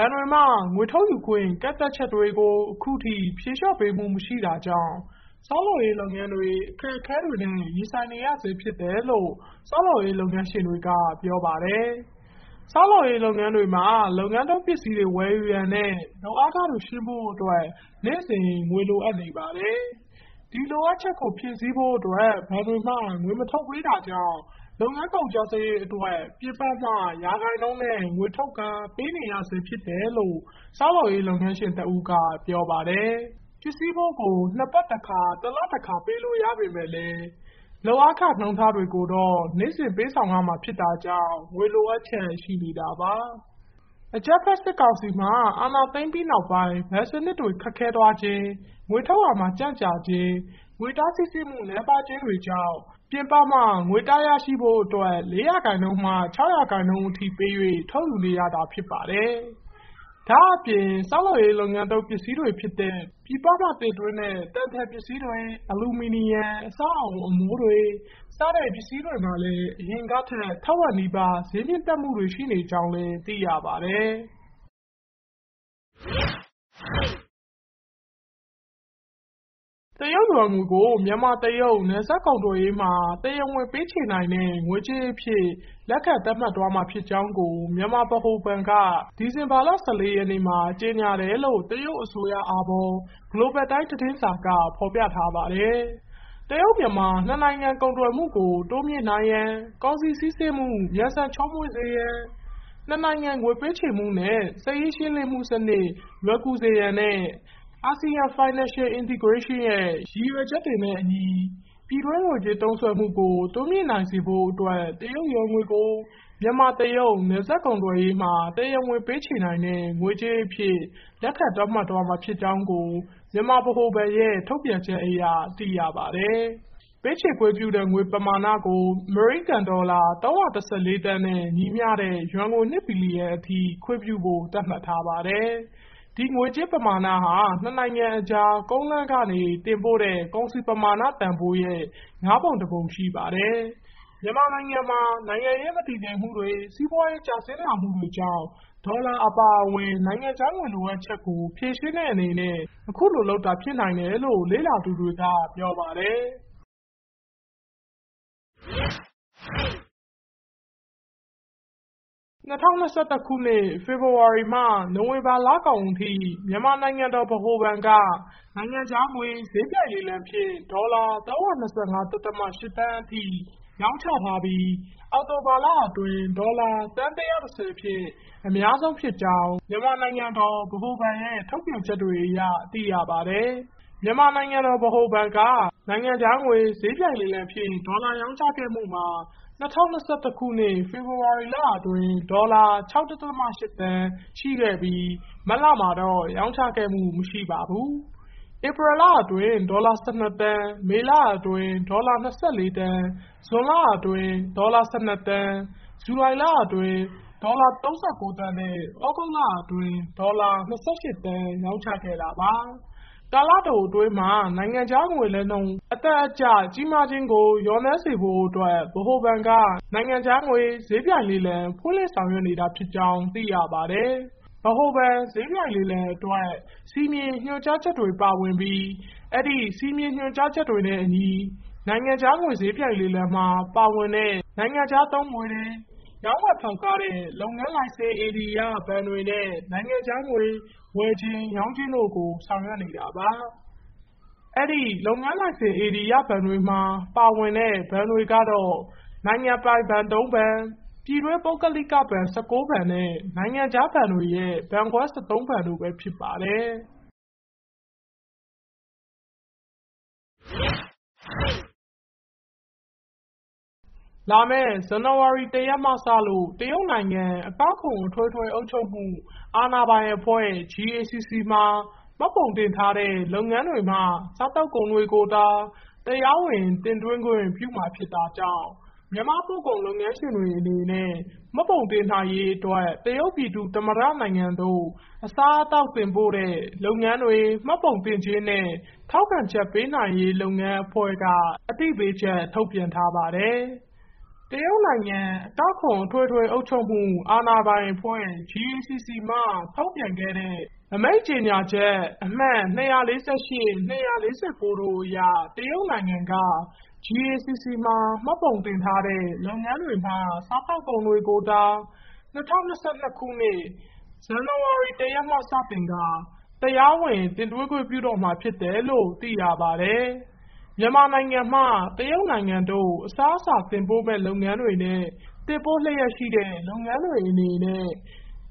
ဘဏ်တွေမှငွေထုတ်ယူခွင့် ကန့်သတ်ချက်တွေကို အခုထိ ဖြေလျှော့ပေးမှု မရှိတာကြောင့် ဆောက်လုပ်ရေးလုပ်ငန်းတွေ အခက်အခဲတွေနဲ့ ရင်ဆိုင်နေရဆဲဖြစ်တယ်လို့ ဆောက်လုပ်ရေး လုပ်ငန်းရှင်တွေက ပြောပါတယ်။ဆောက်လုပ်ရေးလုပ်ငန်းတွေမှာ လုပ်ငန်းသုံးပစ္စည်းတွေ ဝယ်ယူရန်နဲ့ လုပ်အားခတွေ ရှင်းဖို့အတွက် နေ့စဉ်ငွေလိုအပ်နေပါတယ်။ဒီလိုအပ်ချက်ကို ဖြည့်ဆည်းဖို့အတွက် ဘဏ်တွေမှငွေမထုတ်ပေးတာကြောင့် လုပ်ငန်းကုန်ကျစရိတ်အတွက် ပြင်ပမှ ရာခိုင်နှုန်းနဲ့ ငွေထုတ်ကာပေးနေရဆဲ ဖြစ်တယ်လို့ ဆောက်လုပ်ရေး လုပ်ငန်းရှင်တဦးက ပြောပါတယ်။ပစ္စည်းဖိုးကို နှစ်ပတ်တခါ၊တလတခါ ပေးလို့ရပေမယ့်လည်း လုပ်အားခနှုန်းထားတွေကိုတော့ နေ့စဉ်ပေးဆောင်ရမှာ ဖြစ်တာကြောင့် ငွေလိုအပ်ချက် ရှိနေတာပါ။အကြမ်းဖက် စစ်ကောင်စီမှာ အာဏာသိမ်းပြီးနောက်ပိုင်း ဘဏ်စနစ်တွေ ခက်ခဲသွားခြင်း၊ငွေထုတ်ရာမှာ ကြန့်ကြာခြင်း၊ငွေသားစီးဆင်းမှု နည်းပါးခြင်းတွေကြောင့် ပြင်ပမှ ငွေသားရရှိဖို့အတွက် ၄ ရာခိုင်နှုန်းမှ ၆ ရာခိုင်နှုန်းအထိပေး၍ထုတ်ယူနေရတာ ဖြစ်ပါတယ်။ဒါ့အပြင် ဆောက်လုပ်ရေးလုပ်ငန်းသုံး ပစ္စည်းတွေဖြစ်တဲ့ ပြည်ပမှတင်သွင်းတဲ့တန်ထည်ပစ္စည်းတွေ၊အလူမီနီယံ အဆောက်အအုံအမိုးတွေ စတဲ့ ပစ္စည်းတွေမှာလည်း အရင်ကထက် ထက်ဝက်နီးပါး ဈေးမြင့်တက်မှုတွေ ရှိနေကြောင်းလည်း သိရပါတယ်။ တရုတ်ယွမ်ငွေကို မြန်မာ-တရုတ် နယ်စပ်ကုန်သွယ်ရေးမှာ တရားဝင်ပေးချေနိုင်တဲ့ ငွေကြေးအဖြစ် လက်ခံသတ်မှတ်သွားမှာဖြစ်ကြောင်းကို မြန်မာဗဟိုဘဏ်က ဒီဇင်ဘာလ ၁၄ ရက်နေ့မှာ ကြေညာတယ်လို့ တရုတ်အစိုးရအာဘော် Global Times သတင်းစာက ဖော်ပြထားပါတယ်။တရုတ်-မြန်မာ နှစ်နိုင်ငံကုန်သွယ်မှုကို တိုးမြှင့်နိုင်ရန် ကုန်စည်စီးဆင်းမှု မြန်ဆန်ချောမွေ့စေရန် နှစ်နိုင်ငံ ငွေပေးချေမှုနဲ့စာရေးရှင်းလင်းမှုစနစ် လွယ်ကူစေရန်နဲ့ ASEAN Financial Integration ရဲ့ ရည်ရွယ်ချက်တွေနဲ့အညီ ပြည်တွင်းငွေကြေးသုံးစွဲမှုကို တိုးမြှင့်နိုင်စေဖို့အတွက် တရုတ်ယွမ်ငွေကို မြန်မာ-တရုတ် နယ်စပ်ကုန်သွယ်ရေးမှာ တရားဝင်ပေးချေနိုင်တဲ့ ငွေကြေးအဖြစ် လက်ခံသတ်မှတ်သွားမှာဖြစ်ကြောင်းကို မြန်မာဗဟိုဘဏ်ရဲ့ ထုတ်ပြန်ချက်အရ သိရပါတယ်။ပေးချေခွင့်ပြုတဲ့ ငွေပမာဏကို အမေရိကန်ဒေါ်လာ ၃၁၄ သန်းနဲ့ ညီမျှတဲ့ ယွမ်ငွေ ၂ ဘီလီယံအထိ ခွင့်ပြုဖို့ သတ်မှတ်ထားပါတယ်။ ဒီငွေကြေးပမာဏဟာ နှစ်နိုင်ငံအကြား ကုန်းလမ်းကနေ တင်ပို့တဲ့ ကုန်စည်ပမာဏတန်ဖိုးရဲ့ ငါးပုံတစ်ပုံ ရှိပါတယ်။မြန်မာနိုင်ငံမှာ နိုင်ငံရေး မတည်ငြိမ်မှုတွေ စီးပွားရေး ကျဆင်းလာမှုတွေကြောင့် ဒေါ်လာအပါအဝင် နိုင်ငံခြားငွေ လိုအပ်ချက်ကို ဖြေရှင်းတဲ့အနေနဲ့ အခုလိုလုပ်တာ ဖြစ်နိုင်တယ်လို့ လေ့လာသူတွေက ပြောပါတယ်။ ၂၀၂၁ ခုနှစ် ဖေဖော်ဝါရီမှ နိုဝင်ဘာလကုန်အထိ မြန်မာနိုင်ငံတော် ဗဟိုဘဏ်က နိုင်ငံခြားငွေစျေးပြိုင်လေလံဖြင့် ဒေါ်လာ ၃၂၅.၈ သန်းအထိ ရောင်းချထားပြီး အောက်တိုဘာလအတွင်း ဒေါ်လာ သန်း ၁၁၀ ဖြင့် အများဆုံးဖြစ်ကြောင်း မြန်မာနိုင်ငံတော် ဗဟိုဘဏ်ရဲ့ ထုတ်ပြန်ချက်တွေအရ သိရပါတယ်။မြန်မာနိုင်ငံတော် ဗဟိုဘဏ်က နိုင်ငံခြားငွေစျေးပြိုင်လေလံဖြင့် ဒေါ်လာရောင်းချခဲ့မှုမှာ ၂၀၂၁ ခုနှစ် ဖေဖော်ဝါရီလအတွင်း ဒေါ်လာ၆.၈သန်း ရှိခဲ့ပြီး မတ်လမှာတော့ ရောင်းချခဲ့မှု မရှိပါဘူး။ဧပြီလအတွင်း ဒေါ်လာ ၁၂ သန်း၊မေလအတွင်း ဒေါ်လာ ၂၄ သန်း၊ဇွန်လအတွင်း ဒေါ်လာ ၁၂ သန်း၊ဇူလိုင်လအတွင်း ဒေါ်လာ ၃၉ သန်းနဲ့ သြဂုတ်လအတွင်း ဒေါ်လာ ၂၈ သန်း ရောင်းချခဲ့တာပါ။ ကာလတိုအတွင်းမှာ နိုင်ငံခြားငွေလဲလှယ်နှုန်း အတက်အကျ ကြီးမားခြင်းကို လျော့နည်းစေဖို့အတွက် ဗဟိုဘဏ်က နိုင်ငံခြားငွေစျေးပြိုင်လေလံ ဖွင့်လှစ်ဆောင်ရွက်နေတာဖြစ်ကြောင်း သိရပါတယ်။ဗဟိုဘဏ်စျေးပြိုင်လေလံအတွက် စည်းမျဉ်း၊ညွှန်ကြားချက်တွေ ပါဝင်ပြီး အဲဒီ စည်းမျဉ်း ညွှန်ကြားချက်တွေနဲ့အညီ နိုင်ငံခြားငွေစျေးပြိုင်လေလံမှာ ပါဝင်တဲ့ နိုင်ငံခြားသုံးငွေတွေ ရောင်းဝယ်ဖောက်ကားတဲ့ လုပ်ငန်းလိုင်စင်ဧရိယဘဏ်တွေနဲ့ နိုင်ငံခြားငွေ ဝယ်ခြင်း၊ရောင်းခြင်းတို့ကို ဆောင်ရွက်နေတာပါ။အဲဒီ လုပ်ငန်းလိုင်စင်ဧရိယဘဏ်တွေမှာ ပါဝင်တဲ့ ဘဏ်တွေကတော့ နိုင်ငံပိုင်ဘဏ်သုံးဘဏ်၊ပြည်တွင်း ပုဂ္ဂလိကဘဏ် ၁၉ ဘဏ်နဲ့ နိုင်ငံခြားဘဏ်တွေရဲ့ ဘဏ်ခွဲ ၁၃ ဘဏ်တို့ပဲ ဖြစ်ပါတယ်။ လာမယ့် ဇန်နဝါရီ ၁ ရက်မှစလို့ တရုတ်နိုင်ငံ အကောက်ခွန် အထွေထွေအုပ်ချုပ်မှု အာဏာပိုင်အဖွဲ့ GACC မှာ မှတ်ပုံတင်ထားတဲ့ လုပ်ငန်းတွေမှစားသောက်ကုန်တွေကိုသာ တရားဝင် တင်သွင်းခွင့်ပြုမှာ ဖြစ်တာကြောင့် မြန်မာ့ပို့ကုန် လုပ်ငန်းရှင်တွေအနေနဲ့ မှတ်ပုံတင်နိုင်ရေးအတွက် တရုတ်ပြည်သူ့သမ္မတနိုင်ငံသို့ အစားအသောက် တင်ပို့တဲ့ လုပ်ငန်းတွေ မှတ်ပုံတင်ခြင်းနဲ့ ထောက်ခံချက်ပေးနိုင်ရေး လုပ်ငန်းအဖွဲ့က အသိပေးချက် ထုတ်ပြန်ထားပါတယ်။ တရုတ်နိုင်ငံ အကောက်ခွန် အထွေထွေအုပ်ချုပ်မှု အာဏာပိုင်အဖွဲ့ GACC မှထုတ်ပြန်ခဲ့တဲ့ အမိန့်ကြေညာချက် အမှတ် ၂၄၈-၂၄၉ တို့အရ တရုတ်နိုင်ငံက GACC မှာ မှတ်ပုံတင်ထားတဲ့ လုပ်ငန်းတွေမှစားသောက်ကုန်တွေကိုသာ ၂၀၂၂ ခုနှစ် ဇန်နဝါရီ ၁ ရက်မှစတင်ကာ တရားဝင် တင်သွင်းခွင့်ပြုတော့မှာ ဖြစ်တယ်လို့ သိရပါတယ်။ မြန်မာနိုင်ငံမှ တရုတ်နိုင်ငံသို့ အစားအစာ တင်ပို့မယ့် လုပ်ငန်းတွေနဲ့ တင်ပို့လျက်ရှိတဲ့ လုပ်ငန်းတွေအနေနဲ့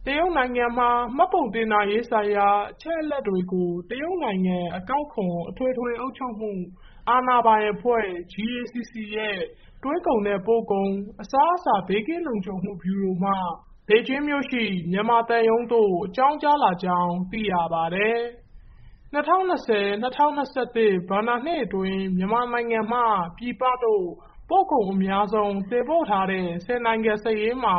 တရုတ်နိုင်ငံမှာ မှတ်ပုံတင်နိုင်ရေးဆိုင်ရာ အချက်အလက်တွေကို တရုတ်နိုင်ငံ အကောက်ခွန် အထွေထွေအုပ်ချုပ်မှု အာဏာပိုင်အဖွဲ့ GACC ရဲ့ သွင်းကုန်နဲ့ ပို့ကုန်၊အစားအစာ ဘေးကင်းလုံခြုံမှု ဗျူရိုမှ ဘေဂျင်းမြို့ရှိ မြန်မာသံရုံးသို့ အကြောင်းကြားလာကြောင်း သိရပါတယ်။ ၂၀၂၀-၂၀၂၁ ဘဏ္ဍာနှစ်အတွင်း မြန်မာနိုင်ငံမှ ပြည်ပသို့ ပို့ကုန်အများဆုံး တင်ပို့ထားတဲ့ ၁၀ နိုင်ငံစာရင်းမှာ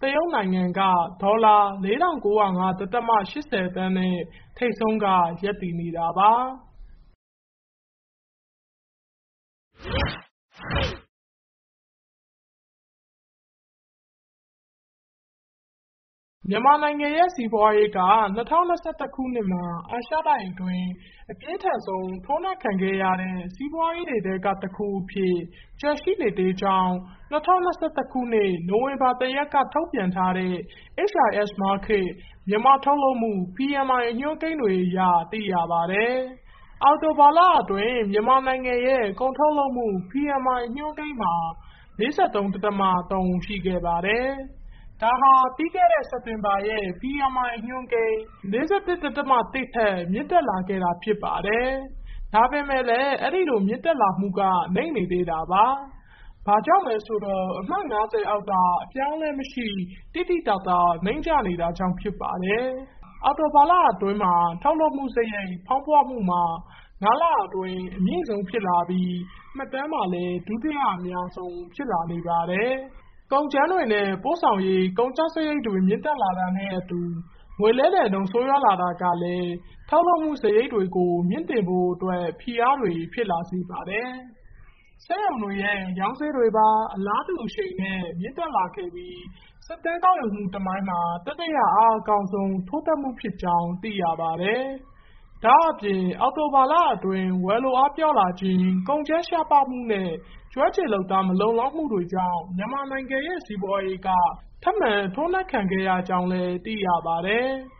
တရုတ်နိုင်ငံက ဒေါ်လာ ၄,၉၀၅ဒသမ၈၀ သန်းနဲ့ ထိပ်ဆုံးက ရပ်တည်နေတာပါ။ မြန်မာနိုင်ငံရဲ့ စီးပွားရေးက ၂၀၂၁ ခုနှစ်မှာ အာရှတိုက်အတွင်း အပြင်းထန်ဆုံး ထိုးနှက်ခံခဲ့ရတဲ့ စီးပွားရေးတွေထဲက တခုအဖြစ် ကျန်ရှိနေသေးကြောင်း ၂၀၂၁ ခုနှစ် နိုဝင်ဘာ ၁ ရက်က ထုတ်ပြန်ထားတဲ့ HIS Markit မြန်မာ့ထုတ်လုပ်မှု PMI အညွှန်းကိန်းတွေအရ သိရပါတယ်။အောက်တိုဘာလအတွင်း မြန်မာနိုင်ငံရဲ့ ကုန်ထုတ်လုပ်မှု PMI အညွှန်းကိန်းမှာ ၄၃ဒသမ၃ရှိခဲ့ပါတယ်။ ဒါဟာ ပြီးခဲ့တဲ့ စက်တင်ဘာရဲ့ PMI အညွှန်းကိန်း ၄၁ဒသမ၁ထက် မြင့်တက်လာခဲ့တာဖြစ်ပါတယ်။ဒါပေမဲ့လည်း အဲဒီလို မြင့်တက်လာမှုက နိမ့်နေသေးတာပါ။ဘာကြောင့်လဲဆိုတော့ အမှတ် ၅၀ အောက်က အပြောင်းအလဲမရှိ သိသိသာသာ နိမ့်ကျနေတာကြောင့် ဖြစ်ပါတယ်။အောက်တိုဘာလအတွင်းမှာ ထုတ်လုပ်မှုစရိတ် ဖောင်းပွမှုမှာ ၅ လအတွင်း အမြင့်ဆုံးဖြစ်လာပြီး မှတ်တမ်းမှာလည်း ဒုတိယအများဆုံး ဖြစ်လာနေပါတယ်။ ကုန်ကြမ်းတွေနဲ့ ပို့ဆောင်ရေး ကုန်ကျစရိတ်တွေ မြင့်တက်လာတာနဲ့အတူ ငွေလဲလှယ်နှုန်း ဆိုးရွားလာတာကလည်း ထုတ်လုပ်မှုစရိတ်တွေကို မြှင့်တင်ဖို့အတွက် ဖိအားတွေ ဖြစ်လာစေပါတယ်။စက်ရုံတွေရဲ့ ရောင်းဈေးတွေပါ အလားတူအရှိန်နဲ့ မြင့်တက်လာခဲ့ပြီး စစ်တမ်းကောက်ယူမှုသမိုင်းမှာ တတိယအားအကောင်းဆုံး ထိုးတက်မှုဖြစ်ကြောင်း သိရပါတယ်။ ဒါ့အပြင် အောက်တိုဘာလအတွင်း ဝယ်လိုအားပျော့လာခြင်း၊ကုန်ကြမ်းရှားပါးမှုနဲ့ ကျွမ်းကျင်လုပ်သား မလုံလောက်မှုတွေကြောင့် မြန်မာနိုင်ငံရဲ့ စီးပွားရေးက ထပ်မံ ထိုးနှက်ခံခဲ့ရကြောင်းလည်း သိရပါတယ်။